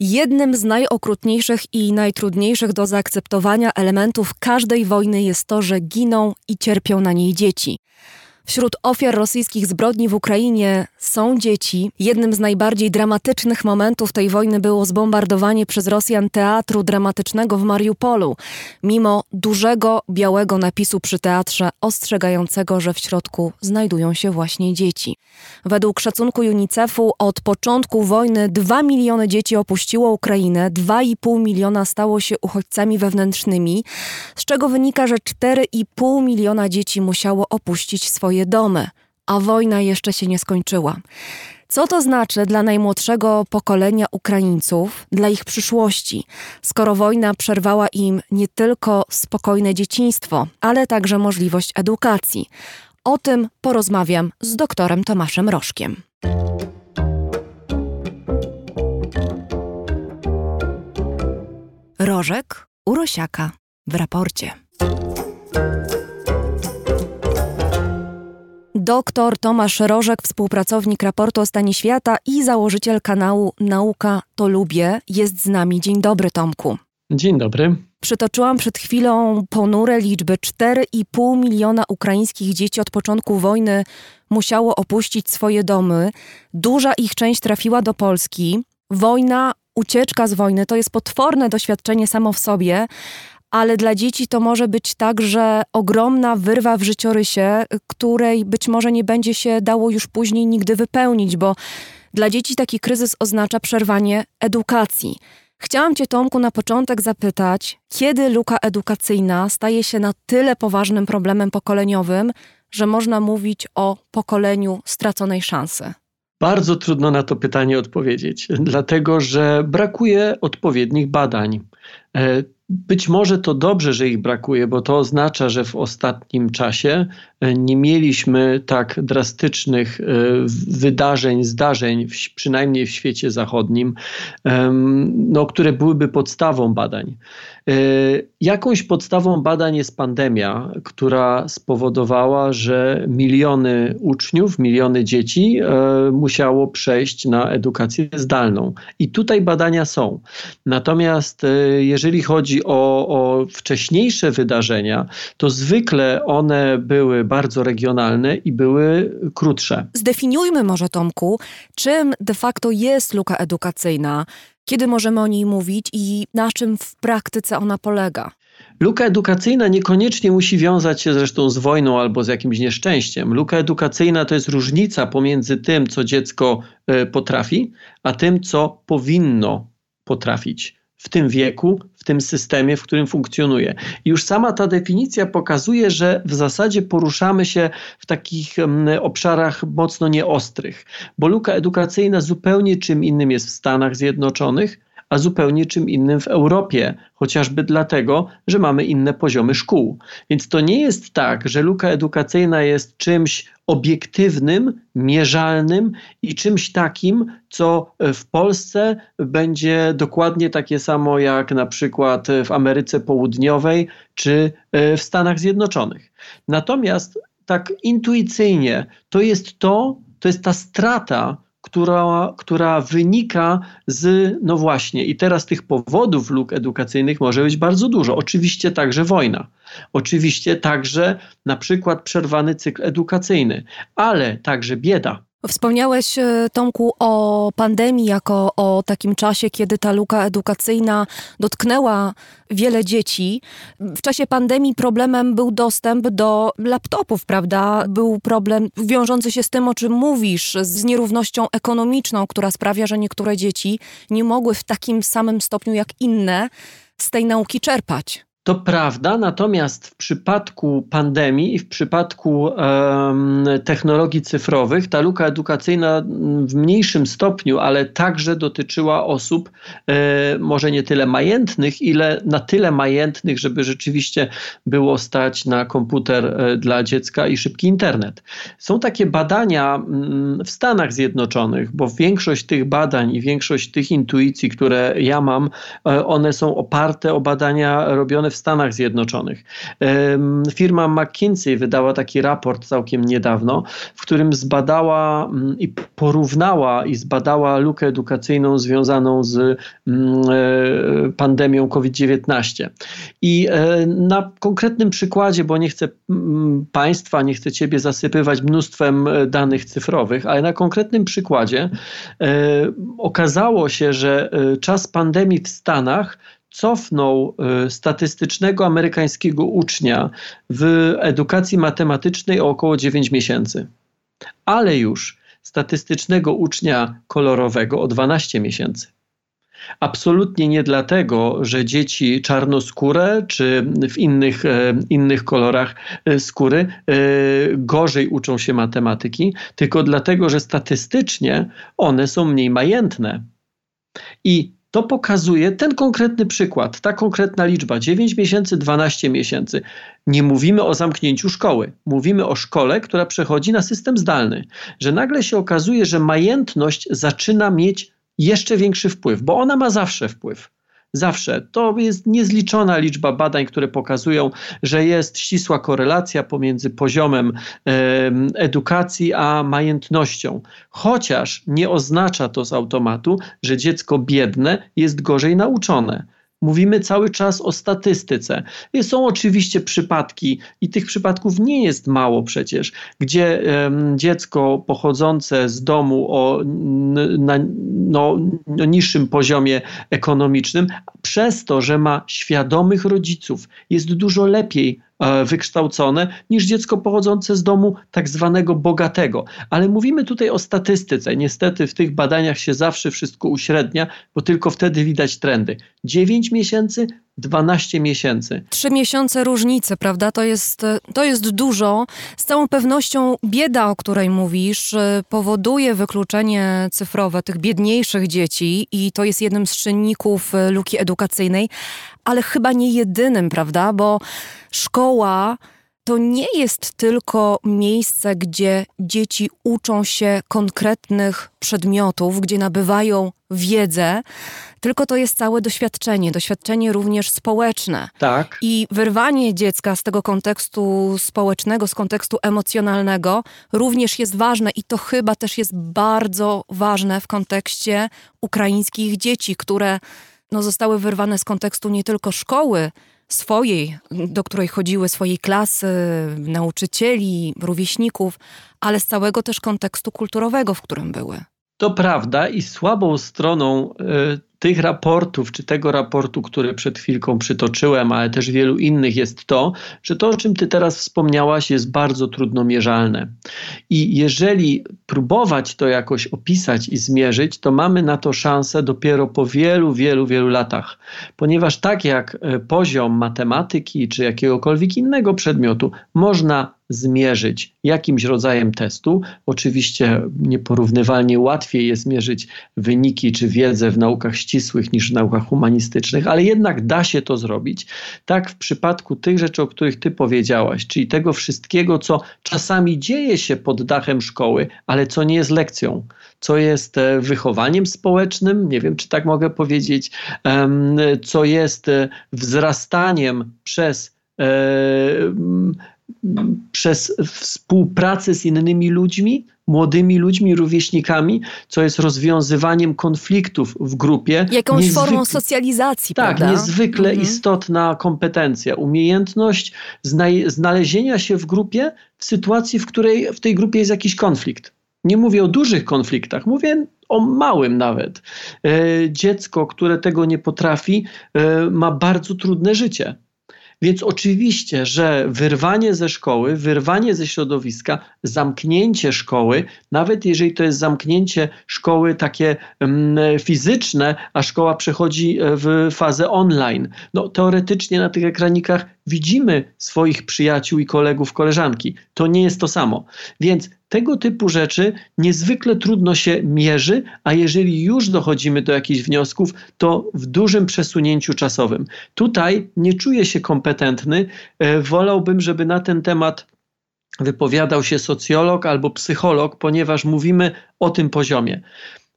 Jednym z najokrutniejszych i najtrudniejszych do zaakceptowania elementów każdej wojny jest to, że giną i cierpią na niej dzieci. Wśród ofiar rosyjskich zbrodni w Ukrainie są dzieci. Jednym z najbardziej dramatycznych momentów tej wojny było zbombardowanie przez Rosjan teatru dramatycznego w Mariupolu, mimo dużego białego napisu przy teatrze ostrzegającego, że w środku znajdują się właśnie dzieci. Według szacunku UNICEF-u od początku wojny 2 miliony dzieci opuściło Ukrainę, 2,5 miliona stało się uchodźcami wewnętrznymi, z czego wynika, że 4,5 miliona dzieci musiało opuścić swoje swoje domy, a wojna jeszcze się nie skończyła. Co to znaczy dla najmłodszego pokolenia Ukraińców, dla ich przyszłości, skoro wojna przerwała im nie tylko spokojne dzieciństwo, ale także możliwość edukacji? O tym porozmawiam z doktorem Tomaszem Rożkiem. Rożek Urosiaka w raporcie. Doktor Tomasz Rożek, współpracownik raportu o stanie świata i założyciel kanału Nauka to Lubię, jest z nami. Dzień dobry, Tomku. Dzień dobry. Przytoczyłam przed chwilą ponure liczby. 4,5 miliona ukraińskich dzieci od początku wojny musiało opuścić swoje domy. Duża ich część trafiła do Polski. Wojna, ucieczka z wojny to jest potworne doświadczenie samo w sobie, ale dla dzieci to może być także ogromna wyrwa w życiorysie, której być może nie będzie się dało już później nigdy wypełnić, bo dla dzieci taki kryzys oznacza przerwanie edukacji. Chciałam Cię, Tomku, na początek zapytać, kiedy luka edukacyjna staje się na tyle poważnym problemem pokoleniowym, że można mówić o pokoleniu straconej szansy? Bardzo trudno na to pytanie odpowiedzieć, dlatego że brakuje odpowiednich badań. Być może to dobrze, że ich brakuje, bo to oznacza, że w ostatnim czasie e, nie mieliśmy tak drastycznych e, wydarzeń, zdarzeń, przynajmniej w świecie zachodnim, no, które byłyby podstawą badań. E, jakąś podstawą badań jest pandemia, która spowodowała, że miliony uczniów, miliony dzieci musiało przejść na edukację zdalną. I tutaj badania są. Natomiast jeżeli chodzi chodzi o, o wcześniejsze wydarzenia, to zwykle one były bardzo regionalne i były krótsze. Zdefiniujmy może, Tomku, czym de facto jest luka edukacyjna, kiedy możemy o niej mówić i na czym w praktyce ona polega. Luka edukacyjna niekoniecznie musi wiązać się zresztą z wojną albo z jakimś nieszczęściem. Luka edukacyjna to jest różnica pomiędzy tym, co dziecko e, potrafi, a tym, co powinno potrafić w tym wieku, w tym systemie, w którym funkcjonuje. I już sama ta definicja pokazuje, że w zasadzie poruszamy się w takich obszarach mocno nieostrych, bo luka edukacyjna zupełnie czym innym jest w Stanach Zjednoczonych, a zupełnie czym innym w Europie, chociażby dlatego, że mamy inne poziomy szkół. Więc to nie jest tak, że luka edukacyjna jest czymś obiektywnym, mierzalnym i czymś takim, co w Polsce będzie dokładnie takie samo jak na przykład w Ameryce Południowej czy w Stanach Zjednoczonych. Natomiast tak intuicyjnie to jest to, to jest ta strata, która, która wynika z, no właśnie, i teraz tych powodów luk edukacyjnych może być bardzo dużo. Oczywiście także wojna, oczywiście także na przykład przerwany cykl edukacyjny, ale także bieda. Wspomniałeś, e, Tomku, o pandemii jako o takim czasie, kiedy ta luka edukacyjna dotknęła wiele dzieci. W czasie pandemii problemem był dostęp do laptopów, prawda? Był problem wiążący się z tym, o czym mówisz, z nierównością ekonomiczną, która sprawia, że niektóre dzieci nie mogły w takim samym stopniu jak inne z tej nauki czerpać. To prawda, natomiast w przypadku pandemii i w przypadku um, technologii cyfrowych ta luka edukacyjna w mniejszym stopniu, ale także dotyczyła osób e, może nie tyle majętnych, ile na tyle majętnych, żeby rzeczywiście było stać na komputer e, dla dziecka i szybki internet. Są takie badania m, w Stanach Zjednoczonych, bo większość tych badań i większość tych intuicji, które ja mam, e, one są oparte o badania robione w Stanach Zjednoczonych. Firma McKinsey wydała taki raport całkiem niedawno, w którym zbadała mm, i porównała i zbadała lukę edukacyjną związaną z mm, e, pandemią COVID-19. I e, na konkretnym przykładzie, bo nie chcę mm, Państwa, nie chcę Ciebie zasypywać mnóstwem e, danych cyfrowych, ale na konkretnym przykładzie okazało się, że czas pandemii w Stanach cofnął statystycznego amerykańskiego ucznia w edukacji matematycznej o około 9 miesięcy. Ale już statystycznego ucznia kolorowego o 12 miesięcy. Absolutnie nie dlatego, że dzieci czarnoskóre czy w innych, e, innych kolorach e, skóry e, gorzej uczą się matematyki, tylko dlatego, że statystycznie one są mniej majętne. I to pokazuje ten konkretny przykład, ta konkretna liczba 9 miesięcy, 12 miesięcy. Nie mówimy o zamknięciu szkoły, mówimy o szkole, która przechodzi na system zdalny, że nagle się okazuje, że majętność zaczyna mieć jeszcze większy wpływ, bo ona ma zawsze wpływ. Zawsze. To jest niezliczona liczba badań, które pokazują, że jest ścisła korelacja pomiędzy poziomem edukacji a majętnością. Chociaż nie oznacza to z automatu, że dziecko biedne jest gorzej nauczone. Mówimy cały czas o statystyce. Są oczywiście przypadki, i tych przypadków nie jest mało przecież, gdzie dziecko pochodzące z domu o na, no, no, niższym poziomie ekonomicznym, przez to, że ma świadomych rodziców, jest dużo lepiej wykształcone niż dziecko pochodzące z domu tak zwanego bogatego. Ale mówimy tutaj o statystyce. Niestety w tych badaniach się zawsze wszystko uśrednia, bo tylko wtedy widać trendy. 9 miesięcy, 12 miesięcy. Trzy miesiące różnicy, prawda? To jest, to jest dużo. Z całą pewnością bieda, o której mówisz, e, powoduje wykluczenie cyfrowe tych biedniejszych dzieci i to jest jednym z czynników e, luki edukacyjnej, ale chyba nie jedynym, prawda? Bo szkoła to nie jest tylko miejsce, gdzie dzieci uczą się konkretnych przedmiotów, gdzie nabywają wiedzę, tylko to jest całe doświadczenie, doświadczenie również społeczne. Tak. I wyrwanie dziecka z tego kontekstu społecznego, z kontekstu emocjonalnego również jest ważne i to chyba też jest bardzo ważne w kontekście ukraińskich dzieci, które no, zostały wyrwane z kontekstu nie tylko szkoły, swojej, do której chodziły swojej klasy, nauczycieli, rówieśników, ale z całego też kontekstu kulturowego, w którym były. To prawda i słabą stroną y, tych raportów, czy tego raportu, który przed chwilką przytoczyłem, ale też wielu innych, jest to, że to, o czym Ty teraz wspomniałaś, jest bardzo trudno mierzalne. I jeżeli próbować to jakoś opisać i zmierzyć, to mamy na to szansę dopiero po wielu, wielu, wielu latach. Ponieważ tak jak e, poziom matematyki czy jakiegokolwiek innego przedmiotu można zmierzyć jakimś rodzajem testu. Oczywiście nieporównywalnie łatwiej jest mierzyć wyniki czy wiedzę w naukach ścisłych niż w naukach humanistycznych, ale jednak da się to zrobić. Tak w przypadku tych rzeczy, o których ty powiedziałaś, czyli tego wszystkiego, co czasami dzieje się pod dachem szkoły, ale co nie jest lekcją, co jest e, wychowaniem społecznym, nie wiem czy tak mogę powiedzieć, co jest e, wzrastaniem przez e, przez współpracę z innymi ludźmi, młodymi ludźmi, rówieśnikami, co jest rozwiązywaniem konfliktów w grupie. Jakąś formą socjalizacji, tak, prawda? niezwykle mhm. istotna kompetencja, umiejętność znalezienia się w grupie w sytuacji, w której w tej grupie jest jakiś konflikt. Nie mówię o dużych konfliktach, mówię o małym nawet. E, dziecko, które tego nie potrafi, e, ma bardzo trudne życie więc oczywiście, że wyrwanie ze szkoły, wyrwanie ze środowiska, zamknięcie szkoły, nawet jeżeli to jest zamknięcie szkoły takie mm, fizyczne, a szkoła przechodzi e, w fazę online, no teoretycznie na tych ekranikach widzimy swoich przyjaciół i kolegów, koleżanki. To nie jest to samo. Więc tego typu rzeczy niezwykle trudno się mierzy, a jeżeli już dochodzimy do jakichś wniosków, to w dużym przesunięciu czasowym. Tutaj nie czuję się kompetentny. E, wolałbym, żeby na ten temat wypowiadał się socjolog albo psycholog, ponieważ mówimy o tym poziomie.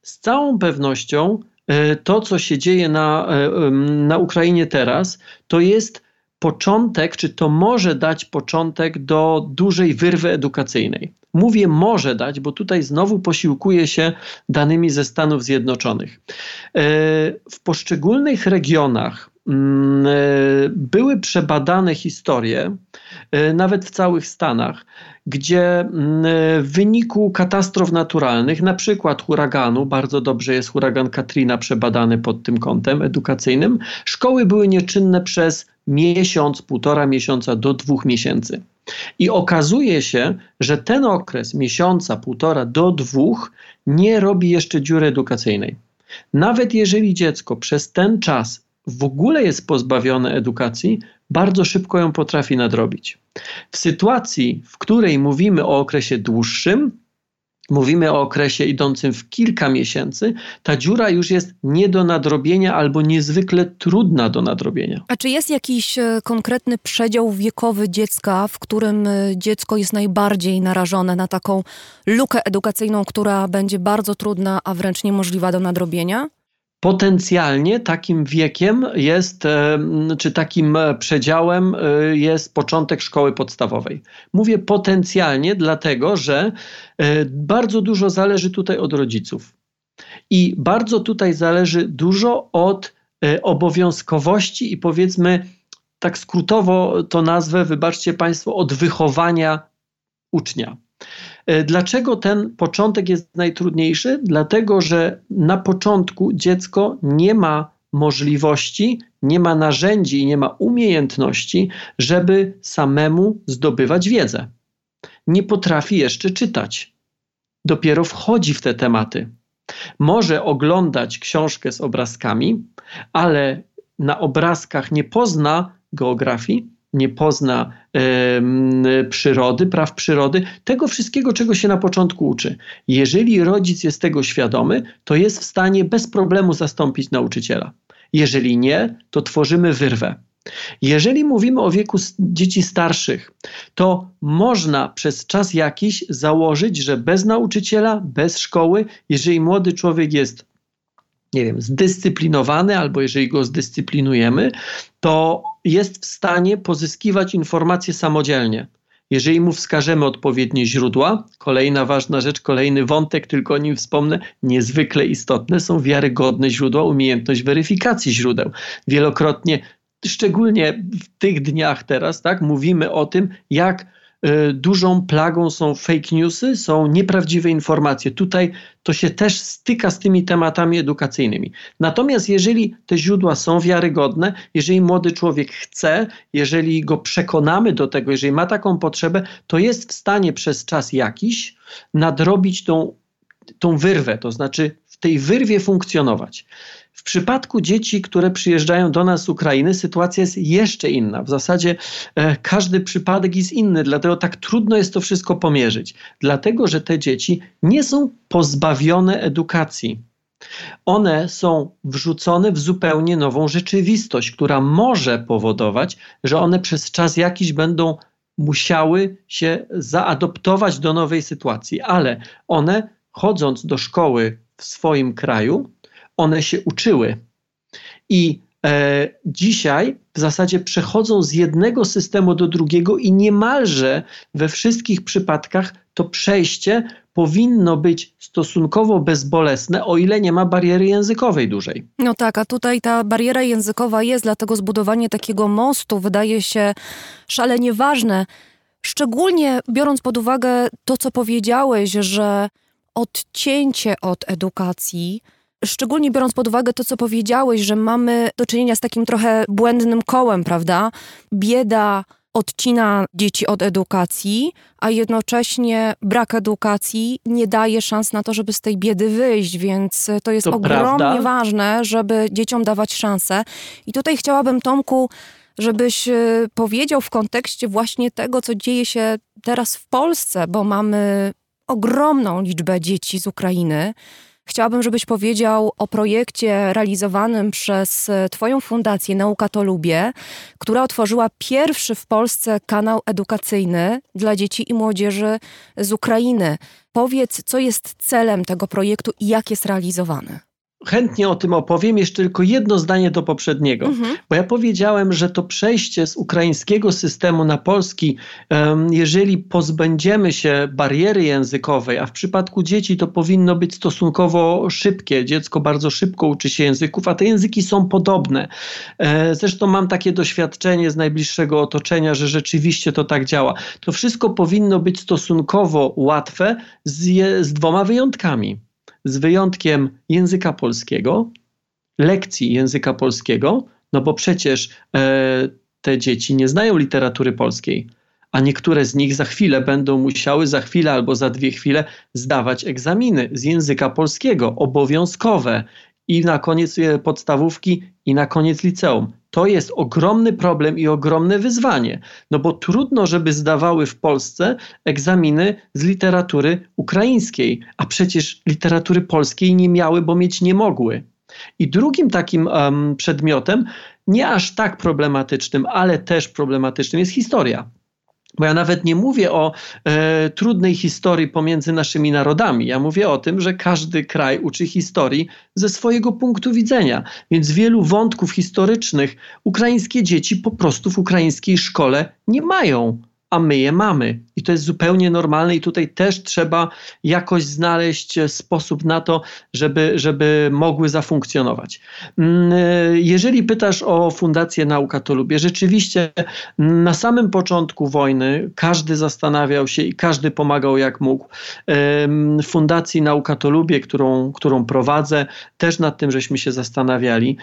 Z całą pewnością e, to, co się dzieje na, e, na Ukrainie teraz, to jest początek, czy to może dać początek do dużej wyrwy edukacyjnej. Mówię może dać, bo tutaj znowu posiłkuję się danymi ze Stanów Zjednoczonych. E, w poszczególnych regionach mm, e, były przebadane historie, e, nawet w całych Stanach, gdzie mm, w wyniku katastrof naturalnych, na przykład huraganu, bardzo dobrze jest huragan Katrina przebadany pod tym kątem edukacyjnym, szkoły były nieczynne przez miesiąc, półtora miesiąca do dwóch miesięcy. I okazuje się, że ten okres miesiąca, półtora do dwóch nie robi jeszcze dziury edukacyjnej. Nawet jeżeli dziecko przez ten czas w ogóle jest pozbawione edukacji, bardzo szybko ją potrafi nadrobić. W sytuacji, w której mówimy o okresie dłuższym, mówimy o okresie idącym w kilka miesięcy, ta dziura już jest nie do nadrobienia albo niezwykle trudna do nadrobienia. A czy jest jakiś e, konkretny przedział wiekowy dziecka, w którym e, dziecko jest najbardziej narażone na taką lukę edukacyjną, która będzie bardzo trudna, a wręcz niemożliwa do nadrobienia? Potencjalnie takim wiekiem jest, e, czy takim przedziałem e, jest początek szkoły podstawowej. Mówię potencjalnie, dlatego że e, bardzo dużo zależy tutaj od rodziców. I bardzo tutaj zależy dużo od obowiązkowości i powiedzmy, tak skrótowo to nazwę, wybaczcie Państwo, od wychowania ucznia. E, dlaczego ten początek jest najtrudniejszy? Dlatego, że na początku dziecko nie ma możliwości, nie ma narzędzi i nie ma umiejętności, żeby samemu zdobywać wiedzę. Nie potrafi jeszcze czytać. Dopiero wchodzi w te tematy. Może oglądać książkę z obrazkami, ale na obrazkach nie pozna geografii, nie pozna e, przyrody, praw przyrody, tego wszystkiego, czego się na początku uczy. Jeżeli rodzic jest tego świadomy, to jest w stanie bez problemu zastąpić nauczyciela. Jeżeli nie, to tworzymy wyrwę. Jeżeli mówimy o wieku dzieci starszych, to można przez czas jakiś założyć, że bez nauczyciela, bez szkoły, jeżeli młody człowiek jest nie wiem, zdyscyplinowany, albo jeżeli go zdyscyplinujemy, to jest w stanie pozyskiwać informacje samodzielnie. Jeżeli mu wskażemy odpowiednie źródła, kolejna ważna rzecz, kolejny wątek, tylko o nim wspomnę, niezwykle istotne są wiarygodne źródła, umiejętność weryfikacji źródeł. Wielokrotnie, szczególnie w tych dniach teraz, tak, mówimy o tym, jak dużą plagą są fake newsy, są nieprawdziwe informacje. Tutaj to się też styka z tymi tematami edukacyjnymi. Natomiast jeżeli te źródła są wiarygodne, jeżeli młody człowiek chce, jeżeli go przekonamy do tego, jeżeli ma taką potrzebę, to jest w stanie przez czas jakiś nadrobić tą, tą wyrwę, to znaczy w tej wyrwie funkcjonować. W przypadku dzieci, które przyjeżdżają do nas z Ukrainy, sytuacja jest jeszcze inna. W zasadzie e, każdy przypadek jest inny, dlatego tak trudno jest to wszystko pomierzyć. Dlatego, że te dzieci nie są pozbawione edukacji. One są wrzucone w zupełnie nową rzeczywistość, która może powodować, że one przez czas jakiś będą musiały się zaadoptować do nowej sytuacji, ale one chodząc do szkoły w swoim kraju, one się uczyły. I e, dzisiaj w zasadzie przechodzą z jednego systemu do drugiego i niemalże we wszystkich przypadkach to przejście powinno być stosunkowo bezbolesne, o ile nie ma bariery językowej dużej. No tak, a tutaj ta bariera językowa jest, dlatego zbudowanie takiego mostu wydaje się szalenie ważne. Szczególnie biorąc pod uwagę to, co powiedziałeś, że odcięcie od edukacji Szczególnie biorąc pod uwagę to, co powiedziałeś, że mamy do czynienia z takim trochę błędnym kołem, prawda? Bieda odcina dzieci od edukacji, a jednocześnie brak edukacji nie daje szans na to, żeby z tej biedy wyjść, więc to jest to ogromnie prawda. ważne, żeby dzieciom dawać szansę. I tutaj chciałabym, Tomku, żebyś e, powiedział w kontekście właśnie tego, co dzieje się teraz w Polsce, bo mamy ogromną liczbę dzieci z Ukrainy, Chciałabym, żebyś powiedział o projekcie realizowanym przez e, Twoją fundację Nauka to Lubię, która otworzyła pierwszy w Polsce kanał edukacyjny dla dzieci i młodzieży z Ukrainy. Powiedz, co jest celem tego projektu i jak jest realizowany. Chętnie o tym opowiem. Jeszcze tylko jedno zdanie do poprzedniego, mhm. bo ja powiedziałem, że to przejście z ukraińskiego systemu na polski, jeżeli pozbędziemy się bariery językowej, a w przypadku dzieci to powinno być stosunkowo szybkie. Dziecko bardzo szybko uczy się języków, a te języki są podobne. E, zresztą mam takie doświadczenie z najbliższego otoczenia, że rzeczywiście to tak działa. To wszystko powinno być stosunkowo łatwe z, z dwoma wyjątkami z wyjątkiem języka polskiego, lekcji języka polskiego, no bo przecież e, te dzieci nie znają literatury polskiej, a niektóre z nich za chwilę będą musiały, za chwilę albo za dwie chwile, zdawać egzaminy z języka polskiego, obowiązkowe i na koniec e, podstawówki, i na koniec liceum. To jest ogromny problem i ogromne wyzwanie, no bo trudno, żeby zdawały w Polsce egzaminy z literatury ukraińskiej, a przecież literatury polskiej nie miały, bo mieć nie mogły. I drugim takim um, przedmiotem, nie aż tak problematycznym, ale też problematycznym jest historia. Bo ja nawet nie mówię o e, trudnej historii pomiędzy naszymi narodami. Ja mówię o tym, że każdy kraj uczy historii ze swojego punktu widzenia. Więc wielu wątków historycznych ukraińskie dzieci po prostu w ukraińskiej szkole nie mają a my je mamy. I to jest zupełnie normalne, i tutaj też trzeba jakoś znaleźć sposób na to, żeby, żeby mogły zafunkcjonować. Mm, jeżeli pytasz o Fundację Nauka, to lubię. Rzeczywiście na samym początku wojny każdy zastanawiał się i każdy pomagał jak mógł. Fundacji Nauka to lubię, którą, którą prowadzę, też nad tym żeśmy się zastanawiali.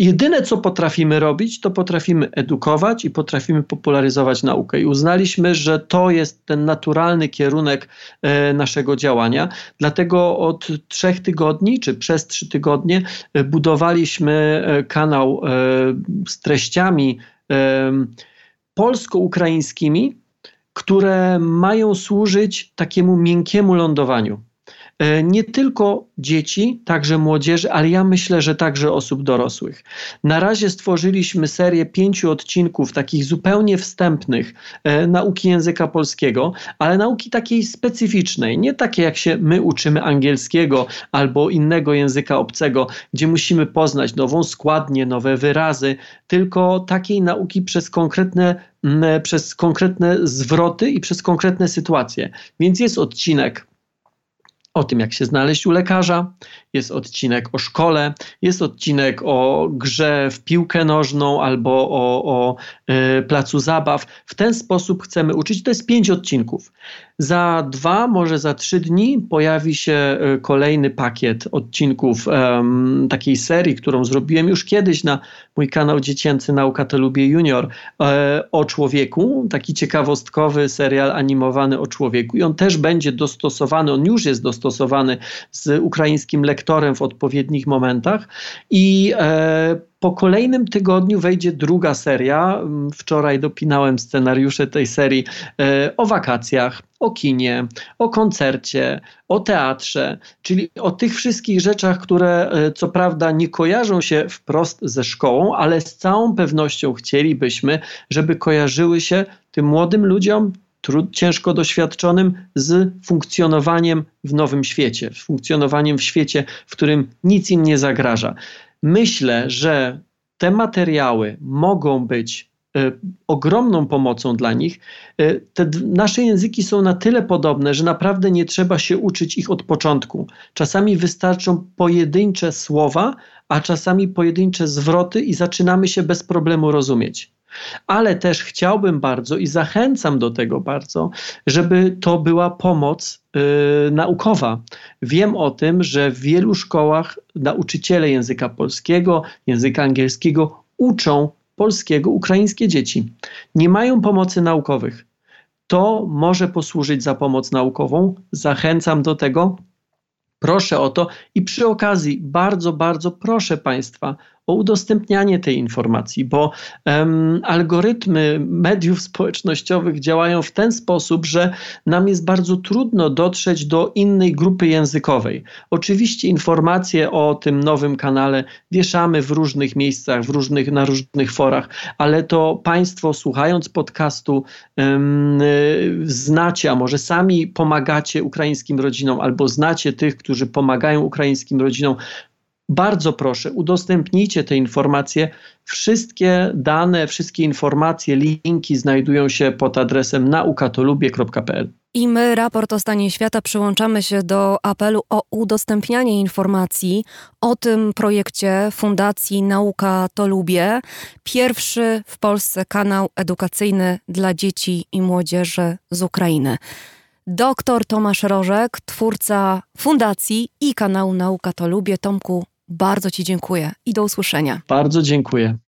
Jedyne, co potrafimy robić, to potrafimy edukować i potrafimy popularyzować naukę. I uznaliśmy, że to jest ten naturalny kierunek e, naszego działania. Dlatego od trzech tygodni, czy przez trzy tygodnie, e, budowaliśmy e, kanał z treściami polsko-ukraińskimi, które mają służyć takiemu miękkiemu lądowaniu. E, nie tylko dzieci, także młodzieży, ale ja myślę, że także osób dorosłych. Na razie stworzyliśmy serię pięciu odcinków, takich zupełnie wstępnych e, nauki języka polskiego, ale nauki takiej specyficznej, nie takie jak się my uczymy angielskiego albo innego języka obcego, gdzie musimy poznać nową składnię, nowe wyrazy, tylko takiej nauki przez konkretne przez konkretne zwroty i przez konkretne sytuacje. Więc jest odcinek o tym, jak się znaleźć u lekarza, jest odcinek o szkole, jest odcinek o grze w piłkę nożną albo o, o y, placu zabaw. W ten sposób chcemy uczyć. To jest pięć odcinków. Za dwa, może za trzy dni pojawi się e, kolejny pakiet odcinków um, takiej serii, którą zrobiłem już kiedyś na mój kanał dziecięcy Nauka to Lubię Junior e, o człowieku. Taki ciekawostkowy serial animowany o człowieku i on też będzie dostosowany, on już jest dostosowany z ukraińskim w odpowiednich momentach i e, po kolejnym tygodniu wejdzie druga seria. Mm, wczoraj dopinałem scenariusze tej serii e, o wakacjach, o kinie, o koncercie, o teatrze, czyli o tych wszystkich rzeczach, które e, co prawda nie kojarzą się wprost ze szkołą, ale z całą pewnością chcielibyśmy, żeby kojarzyły się tym młodym ludziom, trud, ciężko doświadczonym z funkcjonowaniem w nowym świecie, funkcjonowaniem w świecie, w którym nic im nie zagraża. Myślę, że te materiały mogą być y, ogromną pomocą dla nich. Y, te nasze języki są na tyle podobne, że naprawdę nie trzeba się uczyć ich od początku. Czasami wystarczą pojedyncze słowa, a czasami pojedyncze zwroty i zaczynamy się bez problemu rozumieć. Ale też chciałbym bardzo i zachęcam do tego bardzo, żeby to była pomoc yy, naukowa. Wiem o tym, że w wielu szkołach nauczyciele języka polskiego, języka angielskiego uczą polskiego ukraińskie dzieci. Nie mają pomocy naukowych. To może posłużyć za pomoc naukową. Zachęcam do tego. Proszę o to i przy okazji bardzo, bardzo proszę Państwa o udostępnianie tej informacji, bo um, algorytmy mediów społecznościowych działają w ten sposób, że nam jest bardzo trudno dotrzeć do innej grupy językowej. Oczywiście informacje o tym nowym kanale wieszamy w różnych miejscach, w różnych, na różnych forach, ale to Państwo słuchając podcastu um, znacie, a może sami pomagacie ukraińskim rodzinom albo znacie tych, którzy pomagają ukraińskim rodzinom. Bardzo proszę, udostępnijcie te informacje. Wszystkie dane, wszystkie informacje, linki znajdują się pod adresem naukatolubie.pl. I my, raport o stanie świata, przyłączamy się do apelu o udostępnianie informacji o tym projekcie Fundacji Nauka to Lubię. Pierwszy w Polsce kanał edukacyjny dla dzieci i młodzieży z Ukrainy. Doktor Tomasz Rożek, twórca fundacji i kanału Nauka to Lubię. Tomku, bardzo Ci dziękuję i do usłyszenia. Bardzo dziękuję.